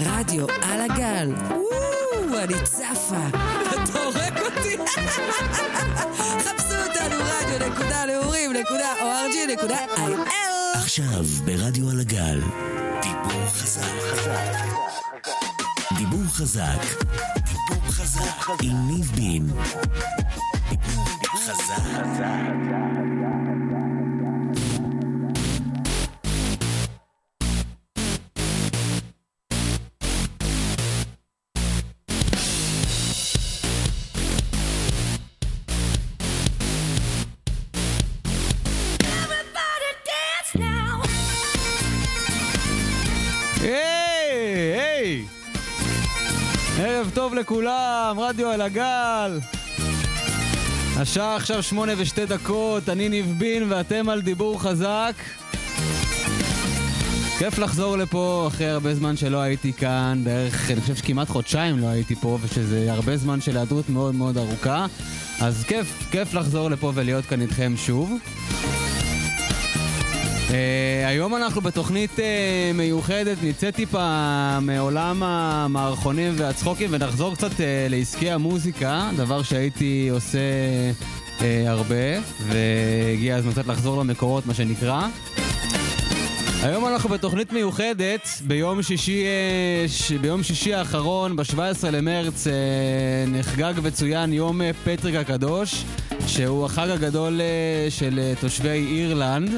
רדיו על הגל. וואו, אני צפה. אתה הורג אותי. חפשו אותנו רדיו נקודה נעורים נקודה אורג'י נקודה איי-אל. עכשיו ברדיו על הגל, דיבור חזק. דיבור חזק. דיבור חזק. עם ניב בין. דיבור חזק. טוב לכולם, רדיו על הגל. השעה עכשיו שמונה ושתי דקות, אני ניב בין ואתם על דיבור חזק. כיף לחזור לפה אחרי הרבה זמן שלא הייתי כאן, בערך, אני חושב שכמעט חודשיים לא הייתי פה, ושזה הרבה זמן של היעדרות מאוד מאוד ארוכה. אז כיף, כיף לחזור לפה ולהיות כאן איתכם שוב. Uh, היום אנחנו בתוכנית uh, מיוחדת, נצא טיפה מעולם המערכונים והצחוקים ונחזור קצת uh, לעסקי המוזיקה, דבר שהייתי עושה uh, הרבה, והגיע הזמן קצת לחזור למקורות, מה שנקרא. היום אנחנו בתוכנית מיוחדת, ביום שישי, ש... ביום שישי האחרון, ב-17 למרץ, אה, נחגג וצוין יום פטריק הקדוש, שהוא החג הגדול אה, של אה, תושבי אירלנד,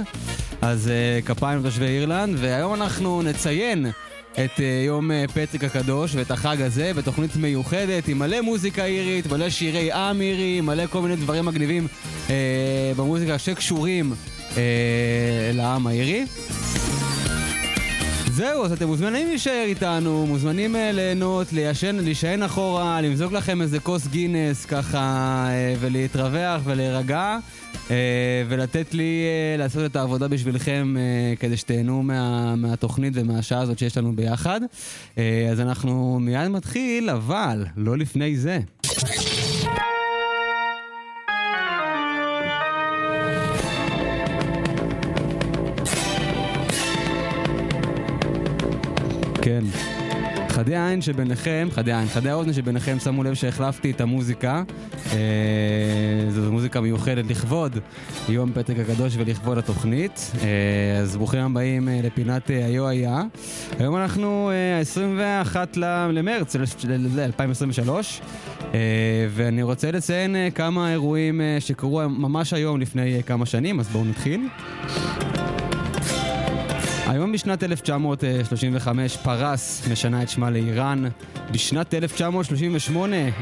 אז אה, כפיים לתושבי אירלנד, והיום אנחנו נציין את אה, יום אה, פטריק הקדוש ואת החג הזה בתוכנית מיוחדת עם מלא מוזיקה אירית, מלא שירי עם אירי, מלא כל מיני דברים מגניבים אה, במוזיקה שקשורים אה, לעם האירי. זהו, אז אתם מוזמנים להישאר איתנו, מוזמנים אה, ליהנות, לישן, להישען אחורה, למזוג לכם איזה כוס גינס ככה, אה, ולהתרווח ולהירגע, אה, ולתת לי לעשות את העבודה בשבילכם כדי שתהנו מה, מהתוכנית ומהשעה הזאת שיש לנו ביחד. אז אנחנו מיד מתחיל, אבל לא לפני זה. כן. חדי העין שביניכם, חדי העין, חדי האוזן שביניכם שמו לב שהחלפתי את המוזיקה. אה, זו מוזיקה מיוחדת לכבוד יום פתק הקדוש ולכבוד התוכנית. אה, אז ברוכים הבאים אה, לפינת אה, היו היה. היום אנחנו אה, 21 ל- למרץ ל- ל- 2023, אה, ואני רוצה לציין אה, כמה אירועים אה, שקרו ממש היום לפני אה, כמה שנים, אז בואו נתחיל. היום בשנת 1935 פרס משנה את שמה לאיראן. בשנת 1938 אה,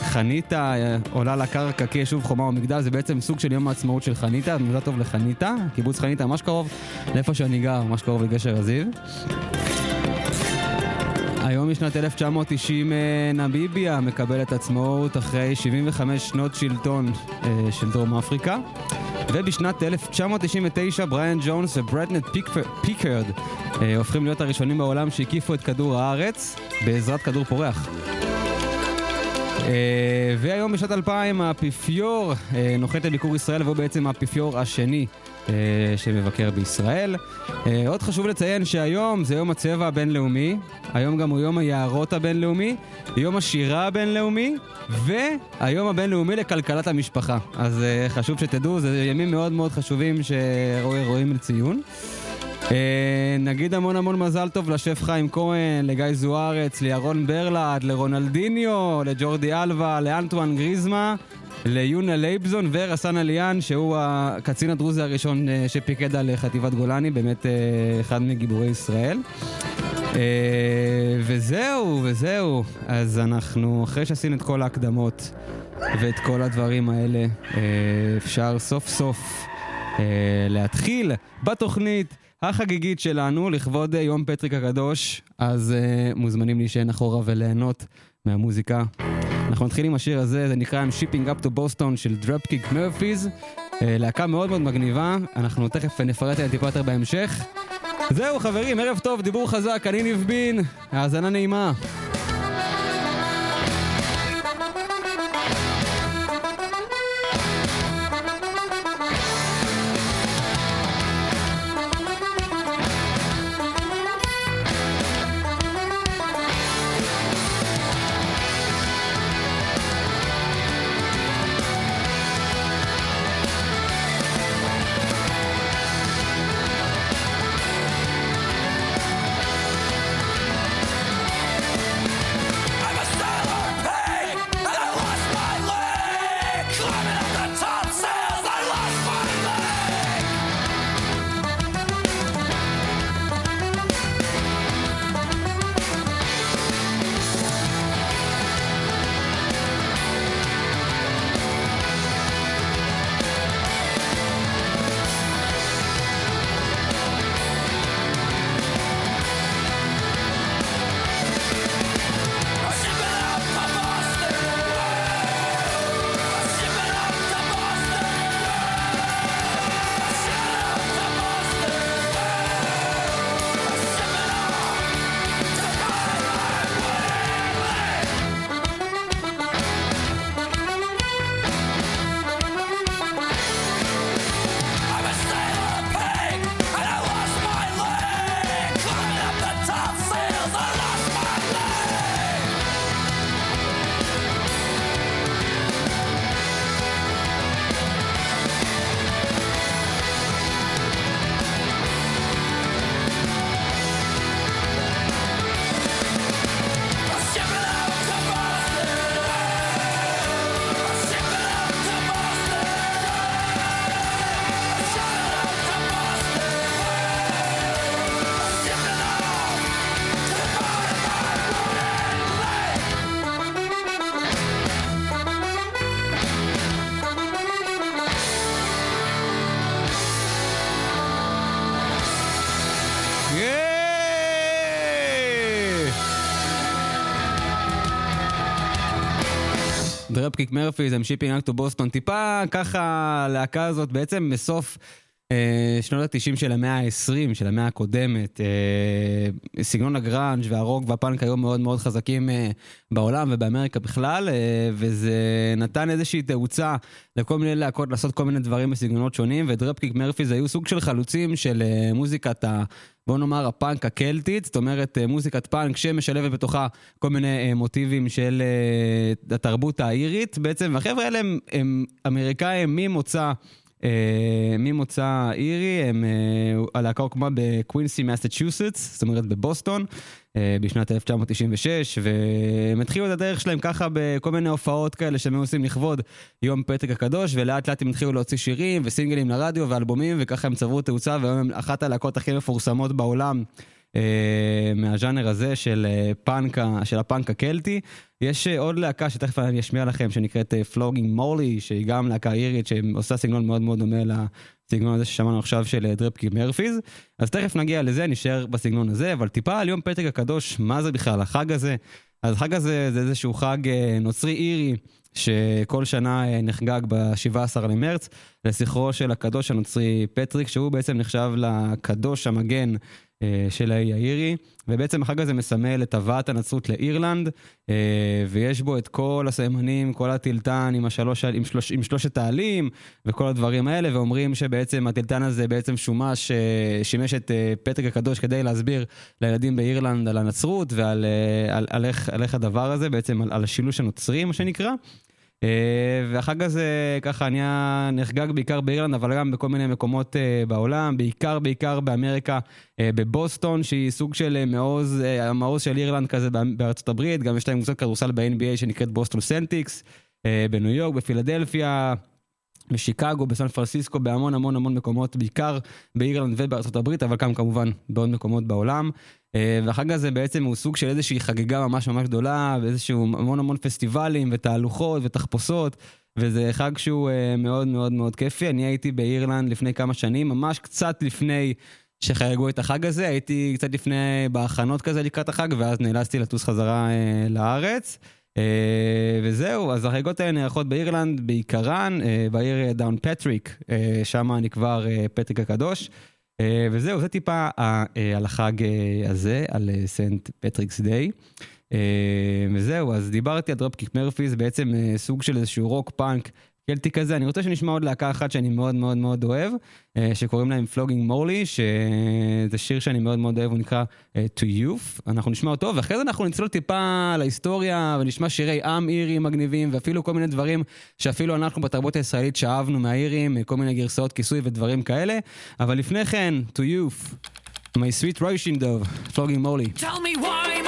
חניתה אה, עולה לקרקע כיישוב חומה ומגדל, זה בעצם סוג של יום העצמאות של חניתה, מזל טוב לחניתה, קיבוץ חניתה ממש קרוב לאיפה שאני גר, ממש קרוב לגשר הזיו. היום בשנת 1990 אה, נמיביה מקבלת עצמאות אחרי 75 שנות שלטון אה, של דרום אפריקה. ובשנת 1999 בריאן ג'ונס וברדנט פיק- פיקרד אה, הופכים להיות הראשונים בעולם שהקיפו את כדור הארץ בעזרת כדור פורח. והיום בשנת 2000 האפיפיור נוחת לביקור ישראל והוא בעצם האפיפיור השני שמבקר בישראל. אה, עוד חשוב לציין שהיום זה יום הצבע הבינלאומי, היום גם הוא יום היערות הבינלאומי, יום השירה הבינלאומי והיום הבינלאומי לכלכלת המשפחה. אז אה, חשוב שתדעו, זה ימים מאוד מאוד חשובים שראויים לציון. אה, נגיד המון המון מזל טוב לשף חיים כהן, לגיא זוארץ, לירון ברלד, לרונלדיניו, לג'ורדי אלווה, לאנטואן גריזמה, ליונה לייבזון ורסן אליאן, שהוא הקצין הדרוזי הראשון אה, שפיקד על חטיבת גולני, באמת אה, אחד מגיבורי ישראל. וזהו, וזהו. אז אנחנו, אחרי שעשינו את כל ההקדמות ואת כל הדברים האלה, אפשר סוף סוף להתחיל בתוכנית החגיגית שלנו לכבוד אה, יום פטריק הקדוש, אז אה, מוזמנים להישען אחורה וליהנות מהמוזיקה. אנחנו נתחיל עם השיר הזה, זה נקרא I'm Shipping Up to Boston של Dropkick Murphys, אה, להקה מאוד מאוד מגניבה, אנחנו תכף נפרט עליה טיפה יותר בהמשך. זהו חברים, ערב טוב, דיבור חזק, אני ניב בין, האזנה נעימה. Dropkick Murphys, I'm Shipping Up to Boston, טיפה ככה הלהקה הזאת בעצם בסוף שנות ה-90 של המאה ה-20, של המאה הקודמת. אה, סגנון הגראנג' והרוק והפאנק היו מאוד מאוד חזקים אה, בעולם ובאמריקה בכלל, אה, וזה נתן איזושהי תאוצה לכל מיני להקות לעשות כל מיני דברים בסגנונות שונים, ו Dropkick Murphys היו סוג של חלוצים של אה, מוזיקת ה... בוא נאמר הפאנק הקלטית, זאת אומרת אה, מוזיקת פאנק שמשלבת בתוכה כל מיני אה, מוטיבים של אה, התרבות האירית בעצם, והחבר'ה האלה הם, הם אמריקאים ממוצא... אה, ממוצא אירי, הם, אה, הלהקה הוקמה בקווינסי מסצ'וסטס, זאת אומרת בבוסטון, אה, בשנת 1996, והם התחילו את הדרך שלהם ככה בכל מיני הופעות כאלה שהם עושים לכבוד יום פתק הקדוש, ולאט לאט הם התחילו להוציא שירים וסינגלים לרדיו ואלבומים, וככה הם צברו תאוצה, והיום הם אחת הלהקות הכי מפורסמות בעולם. מהז'אנר הזה של אה, פאנק, ה- של הפאנק הקלטי. יש אה, עוד להקה שתכף אני אשמיע לכם, שנקראת Flogging Molly, שהיא גם להקה אירית שעושה סגנון מאוד מאוד דומה לסגנון הזה ששמענו עכשיו של Dropkick Murphys. אז תכף נגיע לזה, נשאר בסגנון הזה, אבל טיפה על יום פטריק הקדוש, מה זה בכלל החג הזה? אז החג הזה זה איזשהו חג אה, נוצרי אירי. שכל שנה אה, נחגג ב-17 למרץ לזכרו של הקדוש הנוצרי פטריק, שהוא בעצם נחשב לקדוש המגן אה, של האי האירי, ובעצם החג הזה מסמל את הבאת הנצרות לאירלנד, אה, ויש בו את כל הסממנים, כל התלתן עם, השלוש, עם, שלוש, עם שלושת העלים וכל הדברים האלה, ואומרים שבעצם התלתן הזה בעצם שומש, אה, שימש את אה, פטריק הקדוש כדי להסביר לילדים באירלנד על הנצרות ועל אה, על, על איך, על איך הדבר הזה, בעצם על, על השילוש הנוצרי, מה שנקרא. אה, והחג הזה ככה נהיה נחגג בעיקר באירלנד, אבל גם בכל מיני מקומות אה, בעולם, בעיקר בעיקר באמריקה, אה, בבוסטון, שהיא סוג של מעוז, המעוז של אירלנד כזה בא- בארצות הברית, גם יש להם קבוצת כדורסל ב-NBA שנקראת בוסטון סלטיקס, בניו יורק, בפילדלפיה. בשיקגו, בסן פרנסיסקו, בהמון המון המון מקומות, בעיקר באירלנד ובארצות הברית, אבל גם כמובן בעוד מקומות בעולם. אה, והחג הזה בעצם הוא סוג של איזושהי חגיגה ממש ממש גדולה, ואיזשהו המון המון פסטיבלים ותהלוכות ותחפושות, וזה חג שהוא אה, מאוד מאוד מאוד כיפי. אני הייתי באירלנד לפני כמה שנים, ממש קצת לפני שחגגו את החג הזה, הייתי קצת לפני, בהכנות כזה לקראת החג, ואז נאלצתי לטוס חזרה אה, לארץ. וזהו, אז החגיגות האלה נערכות באירלנד בעיקרן, בעיר דאון פטריק, שם נקבר פטריק הקדוש. אה, וזהו, זה טיפה אה, אה, על החג הזה, על Saint Patrick's Day. וזהו, אז דיברתי על Dropkick Murphys, בעצם סוג של איזשהו רוק פאנק קלטי כזה. אני רוצה שנשמע עוד להקה אחת שאני מאוד מאוד מאוד אוהב, אה, שקוראים להם Flogging Molly, שזה שיר שאני מאוד מאוד אוהב, הוא נקרא אה, To Youth. אנחנו נשמע אותו, ואחרי זה אנחנו נצלול טיפה להיסטוריה, ונשמע שירי עם אירי מגניבים, ואפילו כל מיני דברים שאפילו אנחנו בתרבות הישראלית שאבנו מהאירים, אה, כל מיני גרסאות כיסוי ודברים כאלה. אבל לפני כן, To Youth, My Sweet Russian Dove, פלוגינג מורלי. Tell me why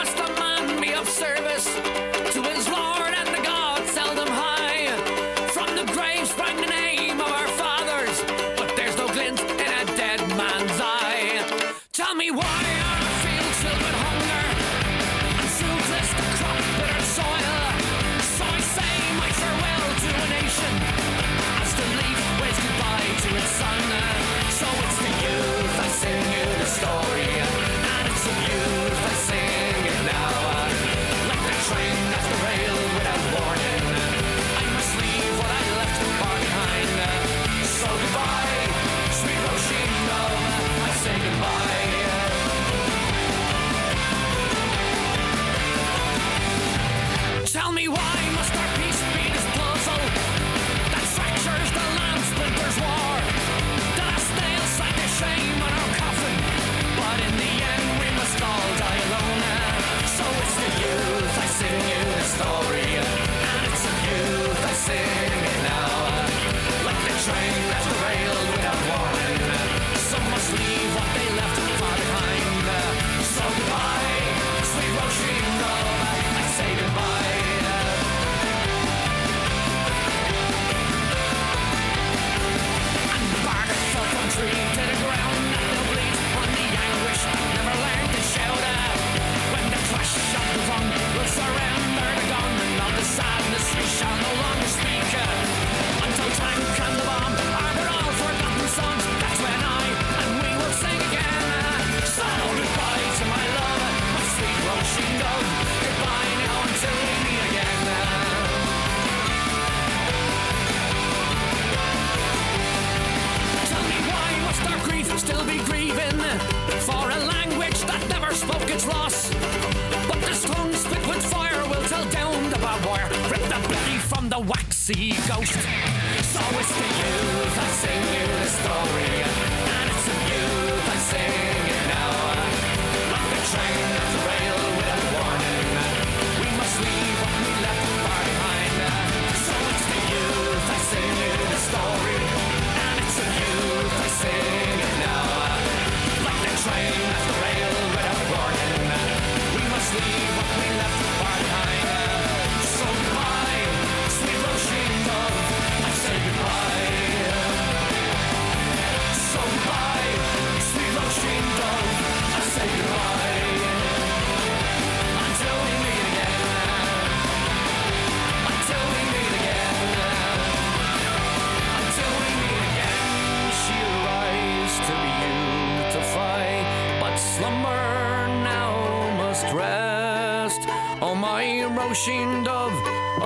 must rest. Oh my Roisin dove,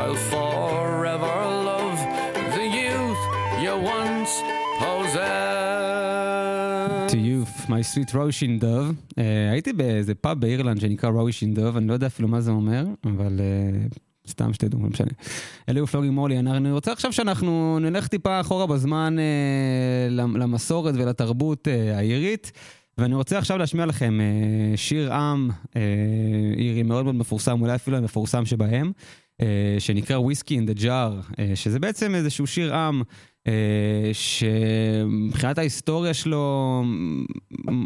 I'll forever love the youth you once possessed. To youth, my sweet רושין דוב. Uh, הייתי באיזה פאב באירלנד שנקרא רושין דוב, אני לא יודע אפילו מה זה אומר, אבל uh, סתם שתדעו, לא משנה. הוא פלוגי מולי, אני רוצה עכשיו שאנחנו נלך טיפה אחורה בזמן למ- למסורת ולתרבות uh, האירית. ואני רוצה עכשיו להשמיע לכם uh, שיר עם uh, אירי מאוד מאוד מפורסם, אולי אפילו המפורסם שבהם, uh, שנקרא וויסקי אין דה ג'אר, שזה בעצם איזשהו שיר עם אה, שמבחינת ההיסטוריה שלו,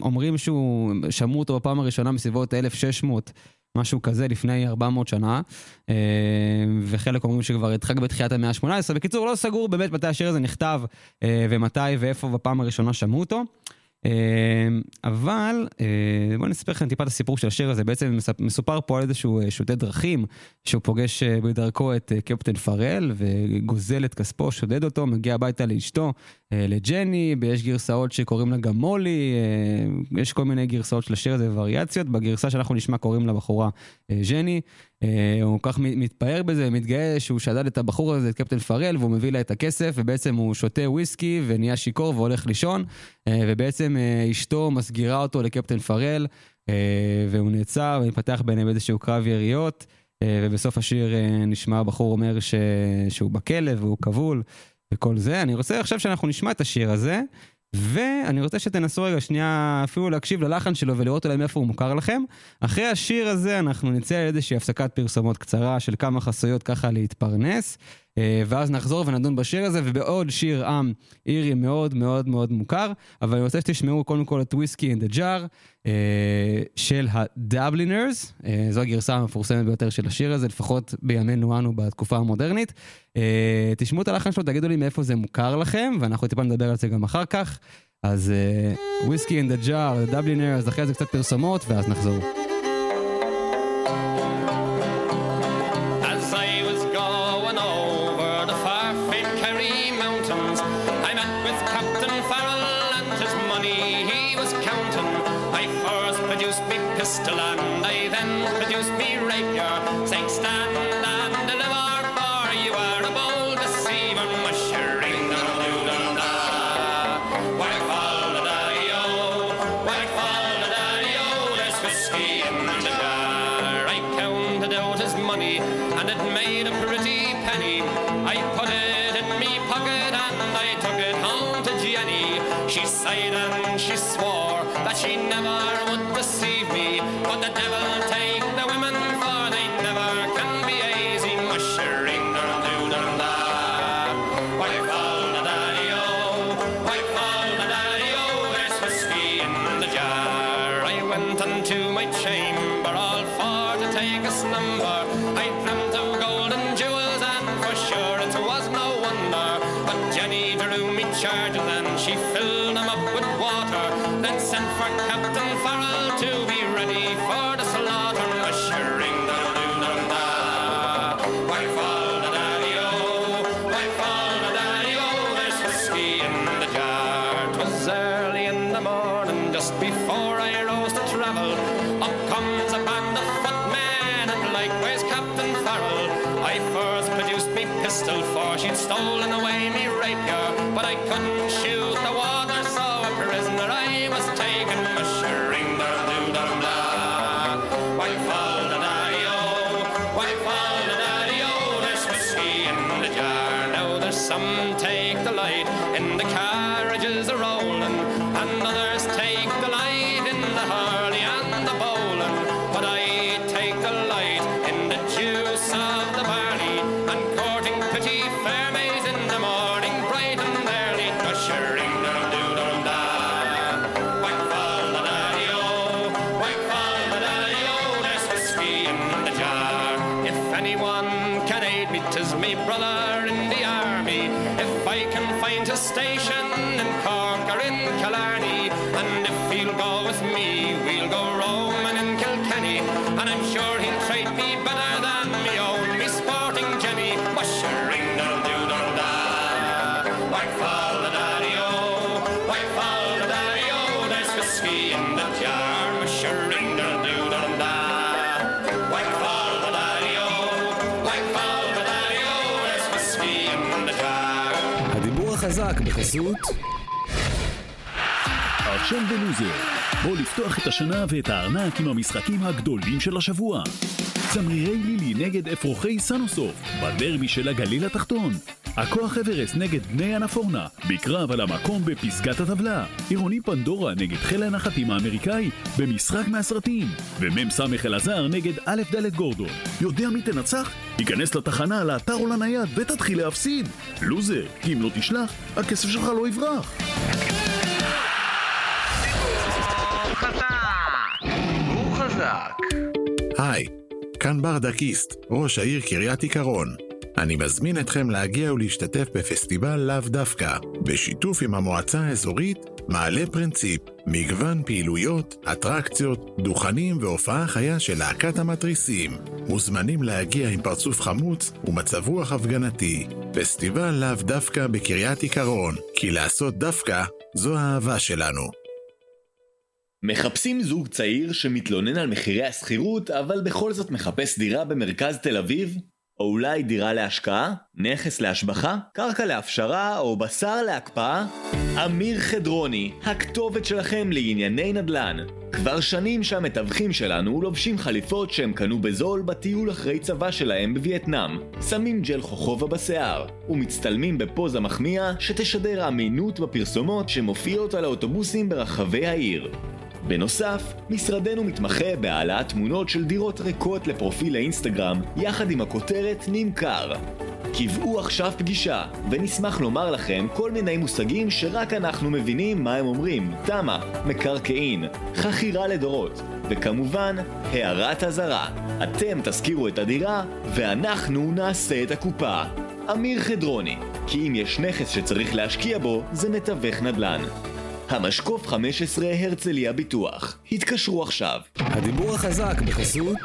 אומרים שהוא, שמעו אותו בפעם הראשונה בסביבות 1600, משהו כזה, לפני 400 שנה, אה, וחלק אומרים שכבר התחק בתחילת המאה ה-18. בקיצור, לא סגור באמת מתי השיר הזה נכתב, אה, ומתי ואיפה בפעם הראשונה שמעו אותו. אה, אבל אה, בואו נספר לכם טיפה את הסיפור של השיר הזה. בעצם מסופר פה על איזשהו אה, שוטה דרכים, שהוא פוגש אה, בדרכו את קפטן פרל וגוזל את כספו, שודד אותו, מגיע הביתה לאשתו, לג'ני, ויש גרסאות שקוראים לה גם מולי, יש כל מיני גרסאות של השיר הזה ווריאציות. בגרסה שאנחנו נשמע קוראים לבחורה ג'ני. הוא כל כך מת- מתפאר בזה, מתגאה שהוא שדד את הבחור הזה, את קפטן פרל, והוא מביא לה את הכסף, ובעצם הוא שותה וויסקי ונהיה שיכור והולך לישון, אה, ובעצם אה, אשתו מסגירה אותו לקפטן פרל, אה, והוא נעצר ומתפתח ביניהם איזשהו קרב יריות, אה, ובסוף השיר אה, נשמע הבחור אומר ש... שהוא בכלא והוא כבול וכל זה. אני רוצה עכשיו שאנחנו נשמע את השיר הזה. ואני רוצה שתנסו רגע שנייה אפילו להקשיב ללחן שלו ולראות אולי מאיפה הוא מוכר לכם. אחרי השיר הזה אנחנו נצא לאיזושהי הפסקת פרסומות קצרה של כמה חסויות ככה להתפרנס, ואז נחזור ונדון בשיר הזה ובעוד שיר עם אירי מאוד מאוד מאוד מוכר, אבל אני רוצה שתשמעו קודם כל את Whiskey in the Jar של הדבלינרס, אה, זו הגרסה המפורסמת ביותר של השיר הזה, לפחות בימינו אנו בתקופה המודרנית. אה, תשמעו את הלחן שלו, תגידו לי מאיפה זה מוכר לכם, ואנחנו טיפה נדבר על זה גם אחר כך. אז Whiskey in the Jar, דבלינרס, אחרי זה קצת פרסומות, ואז נחזור. freedom for pretty עכשיו בלוזר, בואו לפתוח את השנה ואת הארנק עם המשחקים הגדולים של השבוע. צמרירי לילי נגד אפרוחי סנוסוף, בדרבי של הגליל התחתון. הכוח אברסט נגד בני אנפורנה, בקרב על המקום בפסגת הטבלה. עירוני פנדורה נגד חיל הנחתים האמריקאי, במשחק מהסרטים. ומ"ס אלעזר נגד א' ד' גורדון. יודע מי תנצח? היכנס לתחנה, לאתר או לנייד ותתחיל להפסיד. לוזר, כי אם לא תשלח, הכסף שלך לא יברח. היי, כאן בר דקיסט, ראש העיר קריית עיקרון. אני מזמין אתכם להגיע ולהשתתף בפסטיבל לאו דווקא, בשיתוף עם המועצה האזורית מעלה פרינציפ, מגוון פעילויות, אטרקציות, דוכנים והופעה חיה של להקת המתריסים. מוזמנים להגיע עם פרצוף חמוץ ומצב רוח הפגנתי. פסטיבל לאו דווקא בקריית עיקרון, כי לעשות דווקא זו האהבה שלנו. מחפשים זוג צעיר שמתלונן על מחירי השכירות, אבל בכל זאת מחפש דירה במרכז תל אביב? או אולי דירה להשקעה? נכס להשבחה? קרקע להפשרה? או בשר להקפאה? אמיר חדרוני, הכתובת שלכם לענייני נדל"ן. כבר שנים שהמתווכים שלנו לובשים חליפות שהם קנו בזול בטיול אחרי צבא שלהם בווייטנאם. שמים ג'ל חוכובה בשיער, ומצטלמים בפוזה מחמיאה שתשדר אמינות בפרסומות שמופיעות על האוטובוסים ברחבי העיר. בנוסף, משרדנו מתמחה בהעלאת תמונות של דירות ריקות לפרופיל האינסטגרם, יחד עם הכותרת נמכר. קבעו עכשיו פגישה, ונשמח לומר לכם כל מיני מושגים שרק אנחנו מבינים מה הם אומרים. תמה, מקרקעין, חכירה לדורות, וכמובן, הערת אזהרה. אתם תשכירו את הדירה, ואנחנו נעשה את הקופה. אמיר חדרוני, כי אם יש נכס שצריך להשקיע בו, זה מתווך נדל"ן. המשקוף 15 הרצליה ביטוח. התקשרו עכשיו. הדיבור החזק בחסות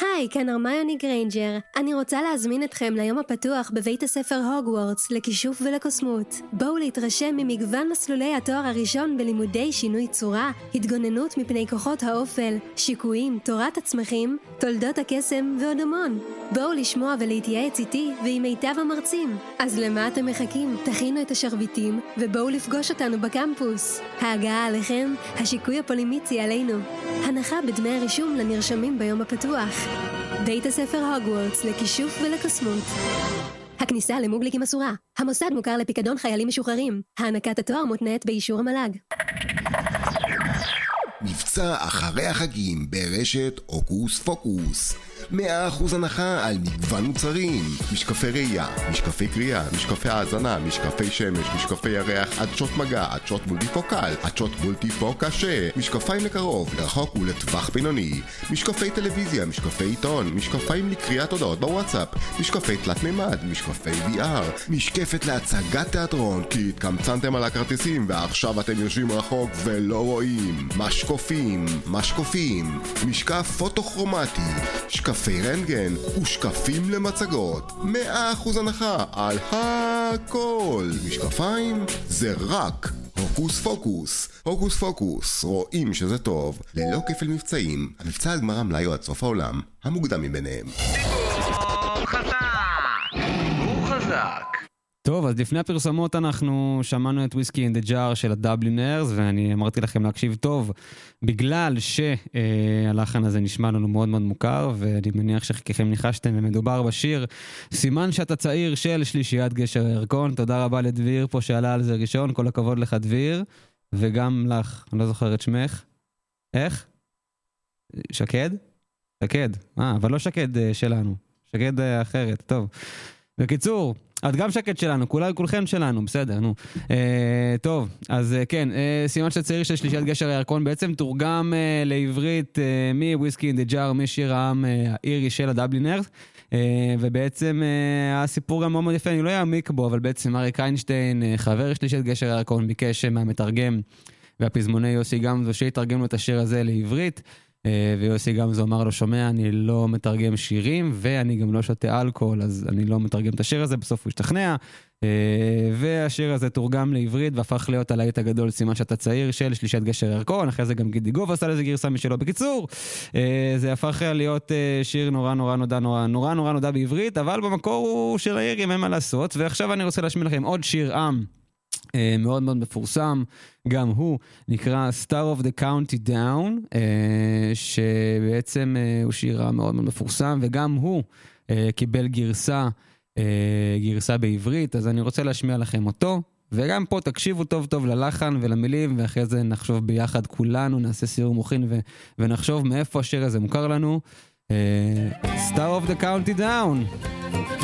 היי, כאן הרמיוני גריינג'ר. אני רוצה להזמין אתכם ליום הפתוח בבית הספר הוגוורטס לכישוף ולקוסמות. בואו להתרשם ממגוון מסלולי התואר הראשון בלימודי שינוי צורה, התגוננות מפני כוחות האופל, שיקויים, תורת הצמחים, תולדות הקסם ועוד המון. בואו לשמוע ולהתייעץ איתי ועם מיטב המרצים. אז למה אתם מחכים? תכינו את השרביטים ובואו לפגוש אותנו בקמפוס. ההגעה עליכם, השיקוי הפולימיצי עלינו. הנחה בדמי הרישום לנרשמים ביום הפתוח. בית הספר הוגוורטס לכישוף ולקוסמות. הכניסה למוגליקים אסורה. המוסד מוכר לפיקדון חיילים משוחררים. הענקת התואר מותנית באישור המל"ג. מבצע אחרי החגים ברשת הוקוס פוקוס. 100% הנחה על מגוון מוצרים, משקפי ראייה, משקפי קריאה, משקפי האזנה, משקפי שמש, משקפי ירח, עדשות מגע, עדשות מולטיפוקל, עדשות מולטיפוק קשה, משקפיים לקרוב, לרחוק ולטווח בינוני, משקפי טלוויזיה, משקפי עיתון, משקפיים לקריאת הודעות בוואטסאפ, משקפי תלת מימד, משקפי VR, משקפת להצגת תיאטרון, כי התקמצנתם על הכרטיסים ועכשיו אתם יושבים רחוק ולא רואים, משקופים, משקופים, משקף פוטוכרומטי, שקפי רנטגן ושקפים למצגות. 100% הנחה על הכל. משקפיים זה רק הוקוס פוקוס. הוקוס פוקוס, רואים שזה טוב, ללא כפל מבצעים. המבצע על גמר המלאי הוא עד סוף העולם, המוקדם מביניהם. טוב, אז לפני הפרסומות אנחנו שמענו את וויסקי אין דה ג'אר של הדבלינרס, ואני אמרתי לכם להקשיב טוב, בגלל שהלחן הזה נשמע לנו מאוד מאוד מוכר, ואני מניח שחלקכם ניחשתם, ומדובר בשיר סימן שאתה צעיר של שלישיית גשר הירקון. תודה רבה לדביר פה שעלה על זה ראשון, כל הכבוד לך דביר, וגם לך, אני לא זוכר את שמך. איך? שקד? שקד. אה, אבל לא שקד אה, שלנו, שקד אה, אחרת, טוב. בקיצור, את גם שקט שלנו, כולה, כולכם שלנו, בסדר, נו. אה, טוב, אז אה, כן, אה, סימן של צעיר של שלישיית גשר הירקון בעצם תורגם אה, לעברית אה, מוויסקי אין דה ג'אר, משיר העם אה, האירי של הדבלינרס. אה, ובעצם אה, הסיפור גם מאוד מאוד יפה, אני לא אעמיק בו, אבל בעצם אריק איינשטיין, אה, חבר שלישיית גשר הירקון, ביקש מהמתרגם והפזמוני יוסי גמזו שיתרגם לו את השיר הזה לעברית. אה, ויוסי גמזו אמר לו, שומע, אני לא מתרגם שירים, ואני גם לא שותה אלכוהול, אז אני לא מתרגם את השיר הזה, בסוף הוא השתכנע. אה, והשיר הזה תורגם לעברית והפך להיות הלהיט הגדול, סימן שאתה צעיר, של שלישת גשר ירקון, אחרי זה גם גידי גוב עשה לזה גרסה משלו. בקיצור, אה, זה הפך להיות שיר נורא נורא נודע, נורא נורא נורא נודע בעברית, אבל במקור הוא שיר העירים, אין מה לעשות. ועכשיו אני רוצה להשמיע לכם עוד שיר עם. אה, מאוד מאוד מפורסם, גם הוא נקרא Star of the County Down, אה, שבעצם אה, הוא שיר מאוד מאוד מפורסם, וגם הוא קיבל גרסה, גרסה בעברית, אז אני רוצה להשמיע לכם אותו. וגם פה תקשיבו טוב טוב ללחן ולמילים, ואחרי זה נחשוב ביחד כולנו, נעשה סיור מוחין ו- ונחשוב מאיפה השיר הזה מוכר לנו. Star of the County Down.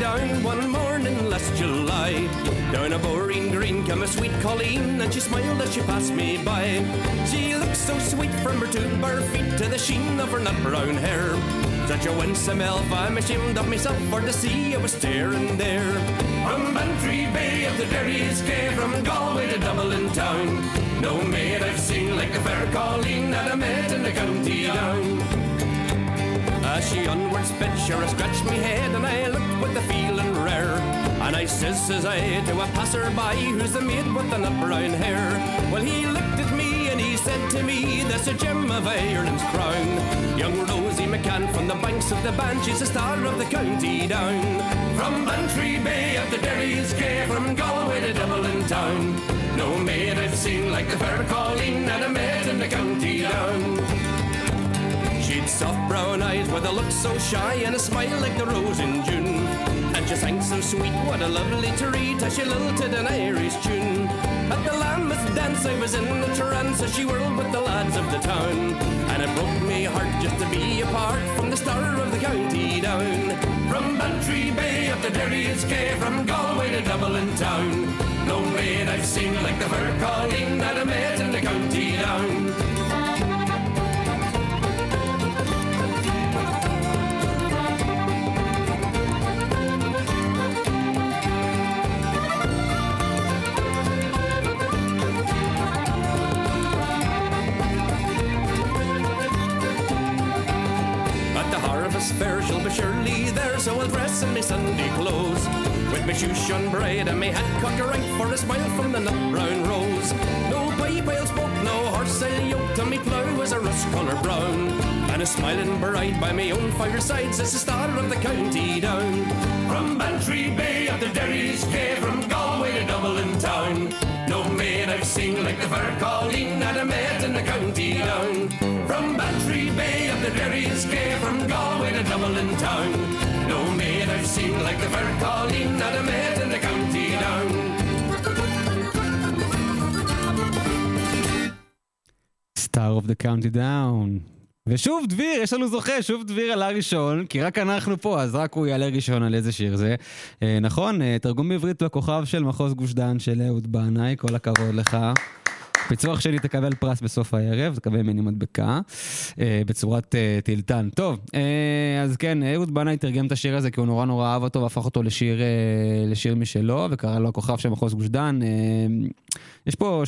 Down one morning last July. Down a boring green came a sweet Colleen and she smiled as she passed me by. She looked so sweet from her two bare feet to the sheen of her nut brown hair. Such a winsome elf, I'm ashamed of myself for to see I was staring there. From Bantry Bay up the Derry's Cay, from Galway to Dublin town. No maid I've seen like the fair Colleen that I met in the county down. As she onward sped, sure I scratched me head and I looked with the feeling rare. And I says, says I, to a passer-by, who's the maid with the nut brown hair? Well, he looked at me and he said to me, that's a gem of Ireland's crown. Young Rosie McCann from the banks of the Bann, she's the star of the county down. From Bantry Bay up the Derry's Cay, from Galway to Dublin town. No maid I've seen like the fair Colleen that I met in the county down. Soft brown eyes with a look so shy and a smile like the rose in June. And she sang so sweet, what a lovely treat as she lilted an Irish tune. At the Lambeth dance I was in a trance as she whirled with the lads of the town. And it broke me heart just to be apart from the star of the county down. From Bantry Bay up to Derry's Cay, from Galway to Dublin town. No maid I've seen like the fair Colleen that I met in the county down. At fair she'll be surely there, so I'll dress in my Sunday clothes. With my shoes shone bright and my hat cocked right for a smile from the nut brown rose. No pipe I'll no horse I'll yoke, and me plough was a rust colour brown. And a smiling bride by my own fireside says the star of the county down. From Bantry Bay up to Derry's Cay, from To Dublin town. No maid I've seen like the fair Colleen that I met in the county down. From Bantry Bay up the Derry's Cay, from Galway to Dublin town. No maid I've seen like the fair Colleen that I met in the county down. Star of the County Down. ושוב דביר, יש לנו זוכה, שוב דביר עלה ראשון, כי רק אנחנו פה, אז רק הוא יעלה ראשון על איזה שיר זה. אה, נכון, אה, תרגום בעברית בכוכב של מחוז גוש דן של אהוד בנאי, כל הכבוד לך. פיצוח שלי תקבל פרס בסוף הערב, תקבל ממני מדבקה, אה, בצורת אה, טילטן. טוב, אה, אז כן, אהוד בנאי תרגם את השיר הזה כי הוא נורא נורא אהב אותו והפך אותו לשיר, אה, לשיר משלו, וקרא לו הכוכב של מחוז גוש דן. אה, יש פה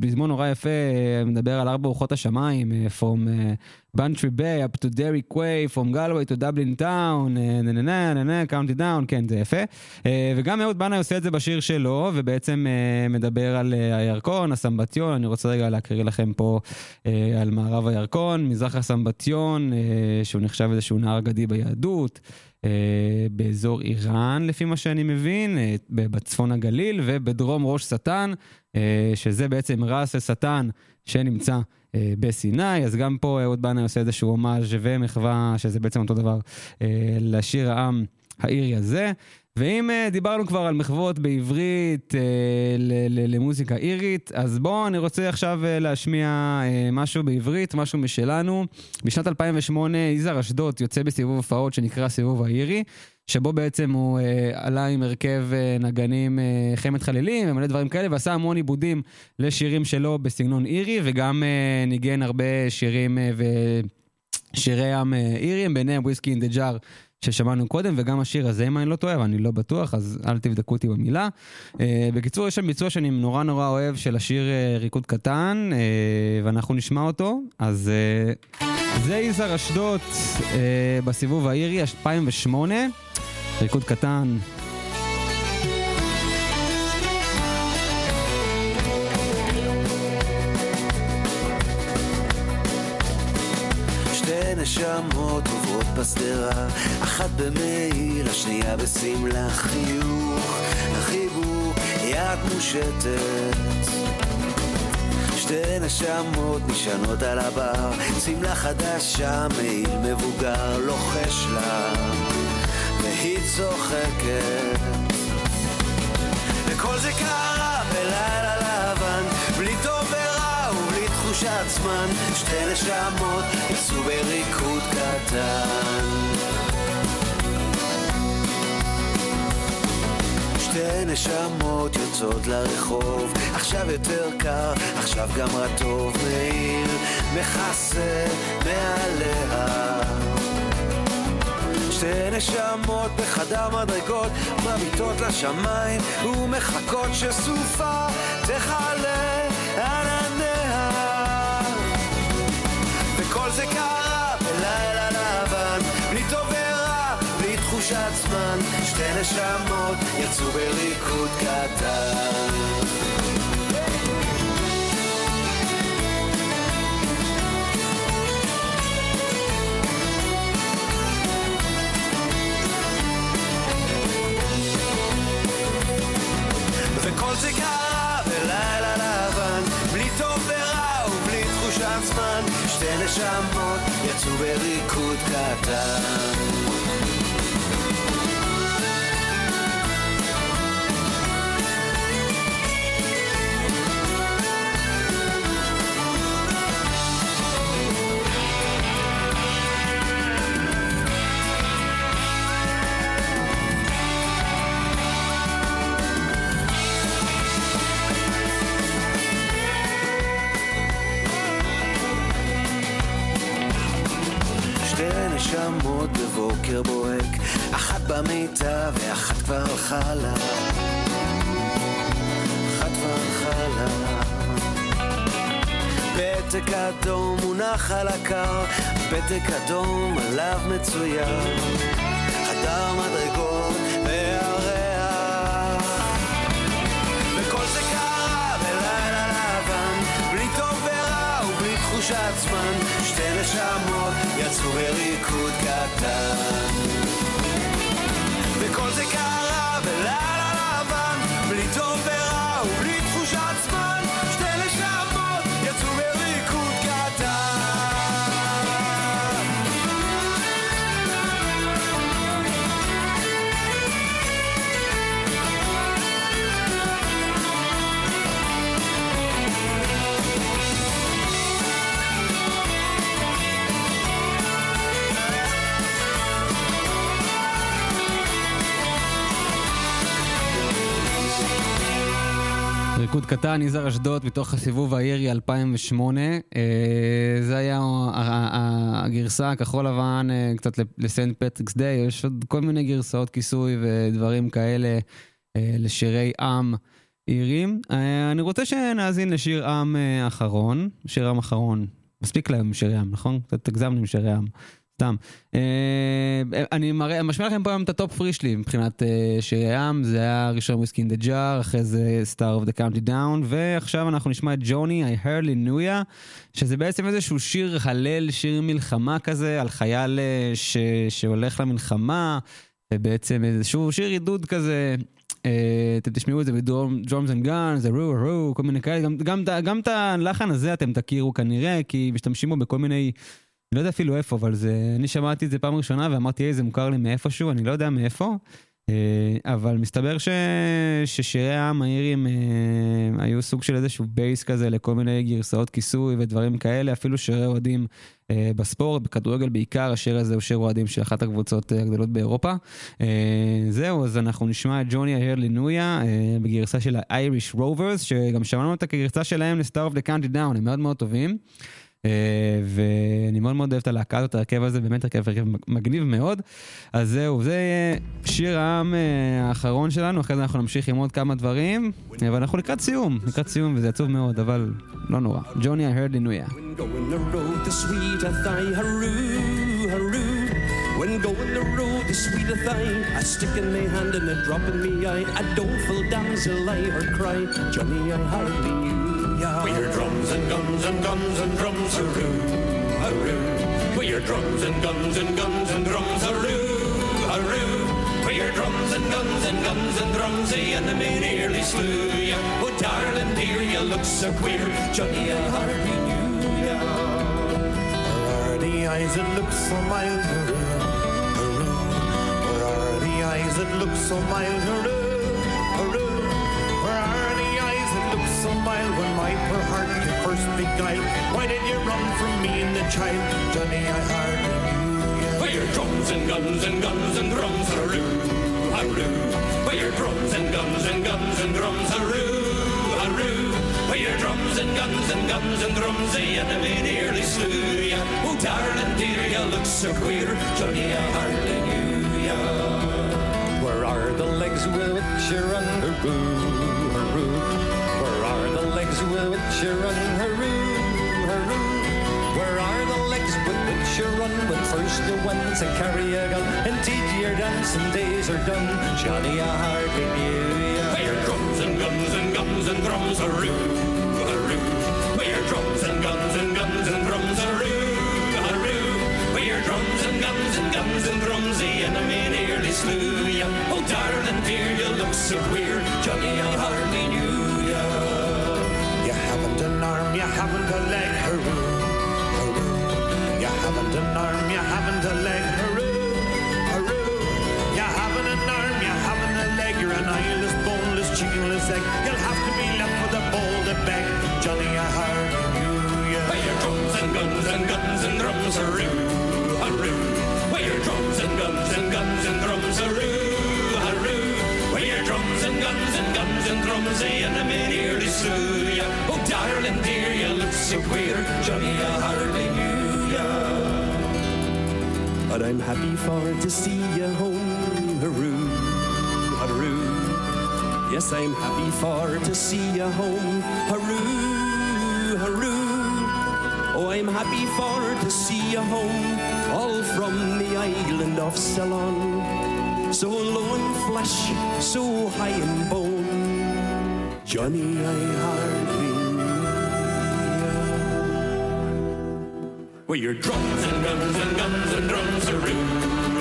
פזמון נורא יפה, אה, מדבר על ארבע רוחות השמיים, אה, From אה, Bantry Bay up to Derry Quay, From Galway to Dublin Town, אה, נה, County Down, כן, זה יפה. אה, וגם אהוד בנאי עושה את זה בשיר שלו, ובעצם אה, מדבר על אה, הירקון, הסמבטיון, אני רוצה רגע להקריא לכם פה אה, על מערב הירקון, מזרח הסמבטיון, אה, שהוא נחשב איזשהו נהר אגדי ביהדות. אה, באזור איראן, לפי מה שאני מבין, אה, ב- בצפון הגליל ובדרום ראש שטן, אה, שזה בעצם רס השטן שנמצא אה, בסיני, אז גם פה אהוד בנאי עושה איזשהו הומאז' ומחווה, שזה בעצם אותו דבר, אה, לשיר העם האירי הזה. ואם אה, דיברנו כבר על מחוות בעברית אה, למוזיקה אירית, אז בואו, אני רוצה עכשיו אה, להשמיע אה, משהו בעברית, משהו משלנו. בשנת 2008 יזהר אשדוד יוצא בסיבוב הופעות שנקרא סיבוב האירי, שבו בעצם הוא אה, עלה עם הרכב אה, נגנים אה, חמת חלילים ומלא דברים כאלה, ועשה המון עיבודים לשירים שלו בסגנון אירי, וגם אה, ניגן הרבה שירים אה, ושירי עם אה, איריים, ביניהם וויסקי אין דה ג'אר. ששמענו קודם, וגם השיר הזה, אם אני לא טועה, אבל אני לא בטוח, אז אל תבדקו אותי במילה. אה, בקיצור, יש שם ביצוע שאני נורא נורא אוהב של השיר אה, ריקוד קטן, אה, ואנחנו נשמע אותו. אז אה, זה יזהר אשדוד אה, בסיבוב האירי, 2008, ריקוד קטן. נשמות עוברות בשדרה, אחת במעיל, השנייה בשמלה, חיוך, החיבוק, יד מושטת. שתי נשמות נשענות על הבר, שמלה חדשה, מעיל מבוגר, לוחש לה, והיא צוחקת. וכל זה קרה בלילה תחושת זמן, שתי נשמות יצאו בריקוד קטן. שתי נשמות יוצאות לרחוב, עכשיו יותר קר, עכשיו גם רטוב, מאיר מכסה מעליה. שתי נשמות בחדר מדרגות, מביטות לשמיים ומחכות שסופה תכלה זה קרה בלילה לבן, בלי טוב ורע, בלי תחושת זמן, שתי נשמות יצאו בריקוד קטן. וכל זה קרה בלילה ורע ובלי תחושת זמן, שתי נשמות יצאו בריקוד קטן. נשמות בבוקר בוהק, אחת במיטה ואחת כבר הלכה לה. אחת כבר הלכה לה. פתק אדום מונח על הקר, פתק אדום עליו מצויר. חדר מדרגות זמן, שתי נשמות יצאו בריקוד קטן. וכל זה קרה בלילה לבן, בלי טוב ריקוד קטן, יזהר אשדוד, מתוך הסיבוב האירי 2008. אה, זה היה הגרסה הכחול לבן אה, קצת ל Saint Patrick's Day, יש עוד כל מיני גרסאות כיסוי ודברים כאלה אה, לשירי עם אירים. אני רוצה שנאזין לשיר עם אחרון, שיר עם אחרון. מספיק להם שירי עם, נכון? קצת הגזמנו עם שירי עם. סתם. אה, אני משמיע לכם פה היום את ה top three שלי מבחינת אה, שירי עם, זה היה ראשון Whiskey in the Jar, אחרי זה Star of the County Down, ועכשיו אנחנו נשמע את ג'וני, I hardly knew ya, שזה בעצם איזשהו שיר הלל, שיר מלחמה כזה, על חייל אה, ש, שהולך למלחמה, ובעצם איזשהו שיר עידוד כזה. אתם תשמעו את זה ב drums and guns, roo roo, כל מיני כאלה, גם את הלחן הזה אתם תכירו כנראה, כי משתמשים בו בכל מיני לא יודע אפילו איפה, אבל זה, אני שמעתי את זה פעם ראשונה ואמרתי, היי, זה מוכר לי מאיפשהו, אני לא יודע מאיפה. אה, אבל מסתבר ש... ששירי העם האירים אה, היו סוג של איזשהו base כזה לכל מיני גרסאות כיסוי ודברים כאלה, אפילו שירי אוהדים אה, בספורט, בכדורגל בעיקר, השיר הזה הוא שיר אוהדים של אחת הקבוצות הגדולות באירופה. זהו, אז אנחנו נשמע את ג'וני ההר לינויה אה, בגרסה של ה-Irish Rovers, שגם שמענו אותה כגרסה שלהם ל-Star of the Country Down, הם מאוד מאוד טובים. Uh, ואני מאוד מאוד אוהב את הלהקה הזאת, ההרכב הזה באמת הרכב, הרכב מגניב מאוד. אז זהו, זה שיר העם uh, האחרון שלנו, אחרי זה אנחנו נמשיך עם עוד כמה דברים, אבל אנחנו לקראת סיום, לקראת סיום וזה עצוב מאוד, אבל לא נורא. ג'וני a thigh, haroo, haroo. When going the road, the sweet a thigh, a stick in my hand and a drop in me eye, a doleful damsel I heard cry, Johnny I hardly knew With your drums and guns and guns and drums, haroo, haroo. With your drums and guns and guns and drums, haroo, haroo. With your drums and guns and guns and drums, the enemy nearly slew ya. Oh, darling dear, you look so queer, Johnny, I hardly knew ya. Where are the eyes that look so mild? Hooroo, hooroo. Where are the eyes that look so mild? So when my poor heart you first beguiled? Why did you run from me and the child? Johnny, I hardly knew you. With your drums and guns and guns and drums, haroo, haroo. With your drums and guns and guns and drums, haroo, haroo. With your drums and guns and guns and drums, the enemy nearly slew ya. Oh, darling dear, you look so queer, Johnny, I hardly knew ya. Where are the legs with which you went to carry a gun? Indeed, your dancing days are done, Johnny, I hardly knew ya. With your drums and guns and guns and drums, haroo, haroo. With your drums and guns and guns and drums, haroo, haroo. With your drums and guns and guns and drums, the enemy nearly slew ya. Oh, darling dear, you look so queer, Johnny, I hardly knew ya. You haven't an arm, you haven't a leg, hooroo, hooroo. You haven't an arm, you haven't egg. You'll have to be left with a bowl to beg, Johnny, I you. With your drums and guns and guns and drums, haroo, haroo. With your drums and guns and guns and drums, haroo, haroo. With your drums and guns and guns and drums, the enemy nearly slew ya. Oh, darling dear, you look so queer, Johnny, I hardly ya. But I'm happy for to see Yes, I'm happy for to see you home, haroo, haroo. Oh, I'm happy for to see you home, all from the island of Ceylon. So low in flesh, so high in bone. Johnny, I hardly With your drums and guns and guns and drums, haroo,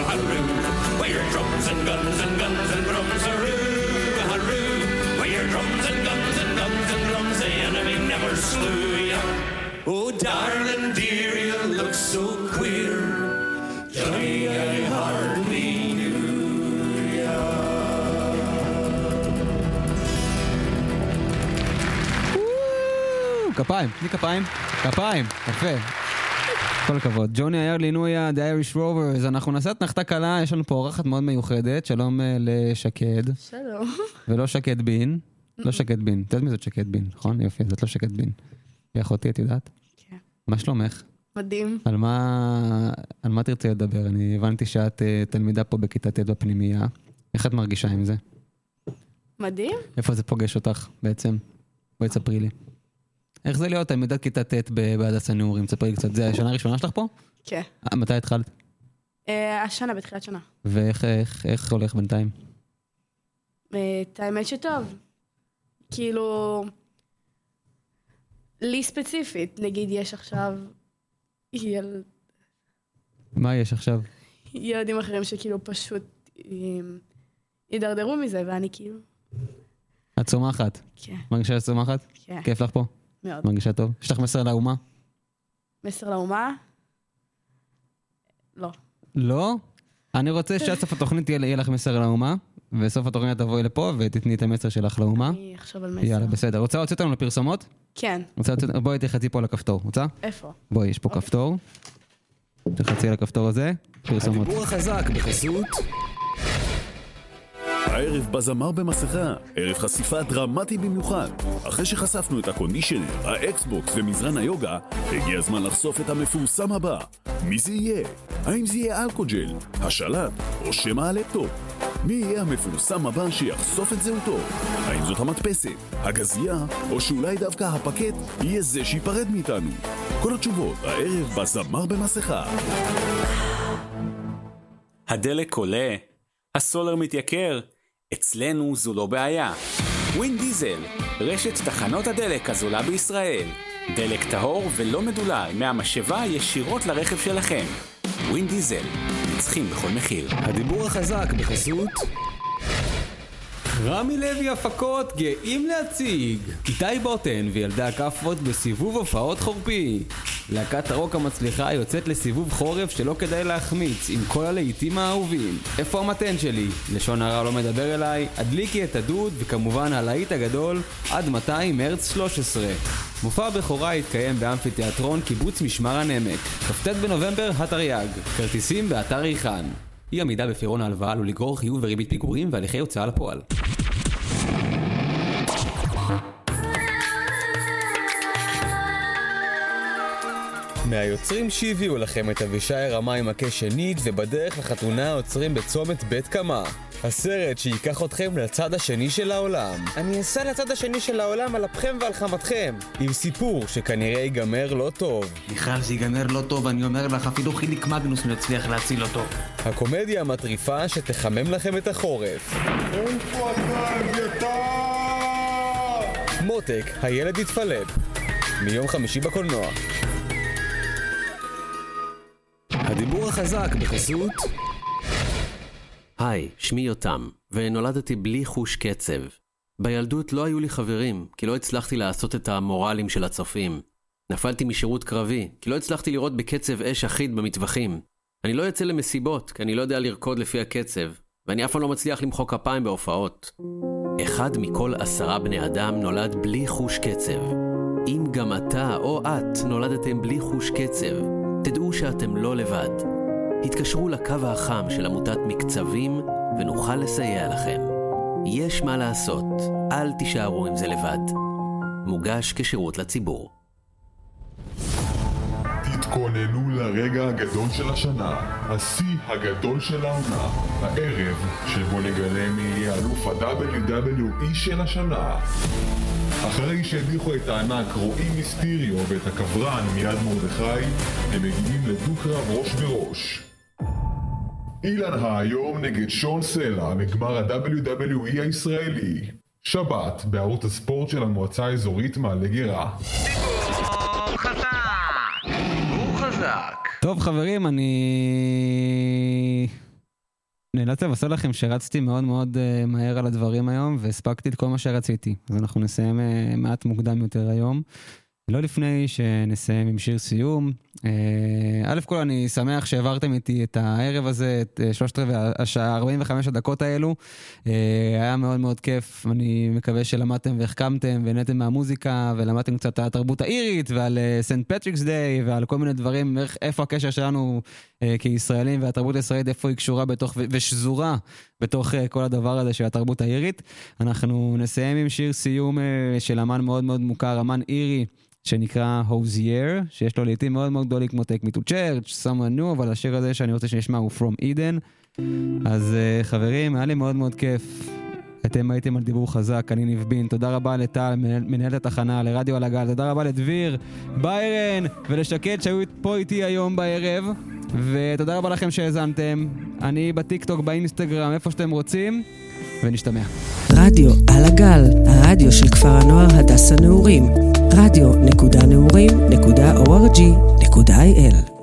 haroo. With your drums and guns and guns and drums, haroo, darling dear, you look so queer, Johnny, I hardly knew ya. כפיים, תני כפיים, כפיים, יפה. כל הכבוד. ג'וני אייר לינויה, The Irish Rovers, אנחנו נעשה אתנחתה קלה, יש לנו פה אורחת מאוד מיוחדת, שלום אה, לשקד. שלום. ולא שקד בין, לא שקד בין, את יודעת מי זאת שקד בין, נכון? יופי, זאת לא שקד בין. היא אחותי, את יודעת? מה שלומך? מדהים. על מה, על מה תרצי לדבר? אני הבנתי שאת אה, תלמידה פה בכיתה ט' בפנימייה. איך את מרגישה עם זה? מדהים? איפה זה פוגש אותך בעצם? בואי תספרי לי. איך זה להיות תלמידת כיתה ט' ב- בהדס הנעורים? תספרי לי קצת. זה השנה הראשונה שלך פה? כן. אה, מתי התחלת? אה, השנה, בתחילת שנה. ואיך איך, איך הולך בינתיים? את האמת שטוב. כאילו, לי ספציפית, נגיד יש עכשיו יל... מה יש עכשיו? ילדים אחרים שכאילו פשוט אה, הידרדרו מזה, ואני כאילו, את צומחת. כן. מרגישה שאת צומחת? כן. כיף לך פה? מאוד. מרגישה טוב? יש לך מסר לאומה? מסר לאומה, לא. לא? אני רוצה שעד סוף התוכנית יהיה לך מסר לאומה, וסוף התוכנית תבואי לפה ותתני את המסר שלך לאומה. אני אחשוב על מסר. יאללה, בסדר. רוצה להוציא אותנו לפרסומות? כן. רוצה לצאת... בואי תלחצי פה על הכפתור, רוצה? איפה? בואי, יש פה כפתור. תלחצי על הכפתור הזה, פרסומות. הדיבור החזק בחסות הערב בזמר במסכה, ערב חשיפה דרמטי במיוחד. אחרי שחשפנו את הקונדישנר, האקסבוקס ומזרן היוגה, הגיע הזמן לחשוף את המפורסם הבא. מי זה יהיה? האם זה יהיה אלכוג'ל, השלט או שמא הלפטופ? מי יהיה המפורסם הבא שיחשוף את זהותו? האם זאת המדפסת, הגזייה, או שאולי דווקא הפקט יהיה זה שייפרד מאיתנו? כל התשובות הערב בזמר במסכה. הדלק עולה, הסולר מתייקר, אצלנו זו לא בעיה. ווין דיזל, רשת תחנות הדלק הזולה בישראל. דלק טהור ולא מדולל מהמשאבה ישירות לרכב שלכם. ווין דיזל, נצחים בכל מחיר. הדיבור החזק בחסות רמי לוי הפקות גאים להציג. איתי בוטן וילדי הכאפות בסיבוב הופעות חורפי. להקת הרוק המצליחה יוצאת לסיבוב חורף שלא כדאי להחמיץ עם כל הלהיטים האהובים. איפה המתן שלי? לשון הרע לא מדבר אליי, הדליקי את הדוד וכמובן הלהיט הגדול עד 200 מרץ 13 מופע הבכורה יתקיים באמפיתיאטרון קיבוץ משמר הנעמק כ"ט בנובמבר התרי"ג. כרטיסים באתר ריחן אי עמידה בפירעון ההלוואה עלול לגרור חיוב וריבית פיגורים והליכי הוצאה לפועל. מהיוצרים שהביאו לכם את אבישי רמה עם מכה שנית ובדרך לחתונה עוצרים בצומת בית קמה. הסרט שייקח אתכם לצד השני של העולם. אני אסע לצד השני של העולם על אפכם ועל חמתכם. עם סיפור שכנראה ייגמר לא טוב. מיכל, זה ייגמר לא טוב, אני אומר לך, אפילו חיליק מגנוס לא יצליח להציל אותו. הקומדיה המטריפה שתחמם לכם את החורף. איפה אתה, אביתר? מותק, הילד יתפלפ. מיום חמישי בקולנוע. הדיבור החזק בחסות היי, שמי יותם, ונולדתי בלי חוש קצב. בילדות לא היו לי חברים, כי לא הצלחתי לעשות את המורלים של הצופים. נפלתי משירות קרבי, כי לא הצלחתי לראות בקצב אש אחיד במטווחים. אני לא יוצא למסיבות, כי אני לא יודע לרקוד לפי הקצב, ואני אף פעם לא מצליח למחוא כפיים בהופעות. אחד מכל עשרה בני אדם נולד בלי חוש קצב. אם גם אתה או את נולדתם בלי חוש קצב, תדעו שאתם לא לבד. התקשרו לקו החם של עמותת מקצבים ונוכל לסייע לכם. יש מה לעשות, אל תישארו עם זה לבד. מוגש כשירות לציבור. תתכוננו לרגע הגדול של השנה, השיא הגדול של העונה, הערב שבו נגלה מי יהיה אלוף ה-WWE של השנה. אחרי שהדיחו את הענק רועי מיסטיריו ואת הקברן מיד מרדכי, הם מגיעים לדו-קרב ראש בראש. אילן היום נגד שון סלע בגמר ה-WWE הישראלי. שבת, בערוץ הספורט של המועצה האזורית מעלה גרה. טוב חברים, אני נאלץ לבשר לכם שרצתי מאוד מאוד אה, מהר על הדברים היום והספקתי את כל מה שרציתי. אז אנחנו נסיים אה, מעט מוקדם יותר היום. לא לפני שנסיים עם שיר סיום. אה, א' כל אני שמח שהעברתם איתי את הערב הזה, את אה, שלושת רבעי השעה, 45 הדקות האלו. אה, היה מאוד מאוד כיף, אני מקווה שלמדתם והחכמתם ונהנתם מהמוזיקה ולמדתם קצת על התרבות האירית ועל Saint Patrick's Day ועל כל מיני דברים, איפה הקשר שלנו כישראלים והתרבות הישראלית, איפה היא קשורה בתוך ושזורה בתוך uh, כל הדבר הזה של התרבות האירית. אנחנו נסיים עם שיר סיום uh, של אמן מאוד מאוד מוכר, אמן אירי. שנקרא הוזייר, שיש לו לעיתים מאוד מאוד גדולים כמו Take Me to Church, Someone New, אבל השיר הזה שאני רוצה שנשמע הוא From Eden. אז uh, חברים, היה לי מאוד מאוד כיף. אתם הייתם על דיבור חזק, אני ניב. תודה רבה לטל, מנהל- מנהלת התחנה, לרדיו על הגל. תודה רבה לדביר, ביירן ולשקד שהיו פה איתי היום בערב. ותודה רבה לכם שהאזנתם. אני בטיקטוק, באינסטגרם, איפה שאתם רוצים, ונשתמע. רדיו על הגל, הרדיו של כפר הנוער הדס הנעורים. רדיו.נעורים.org.il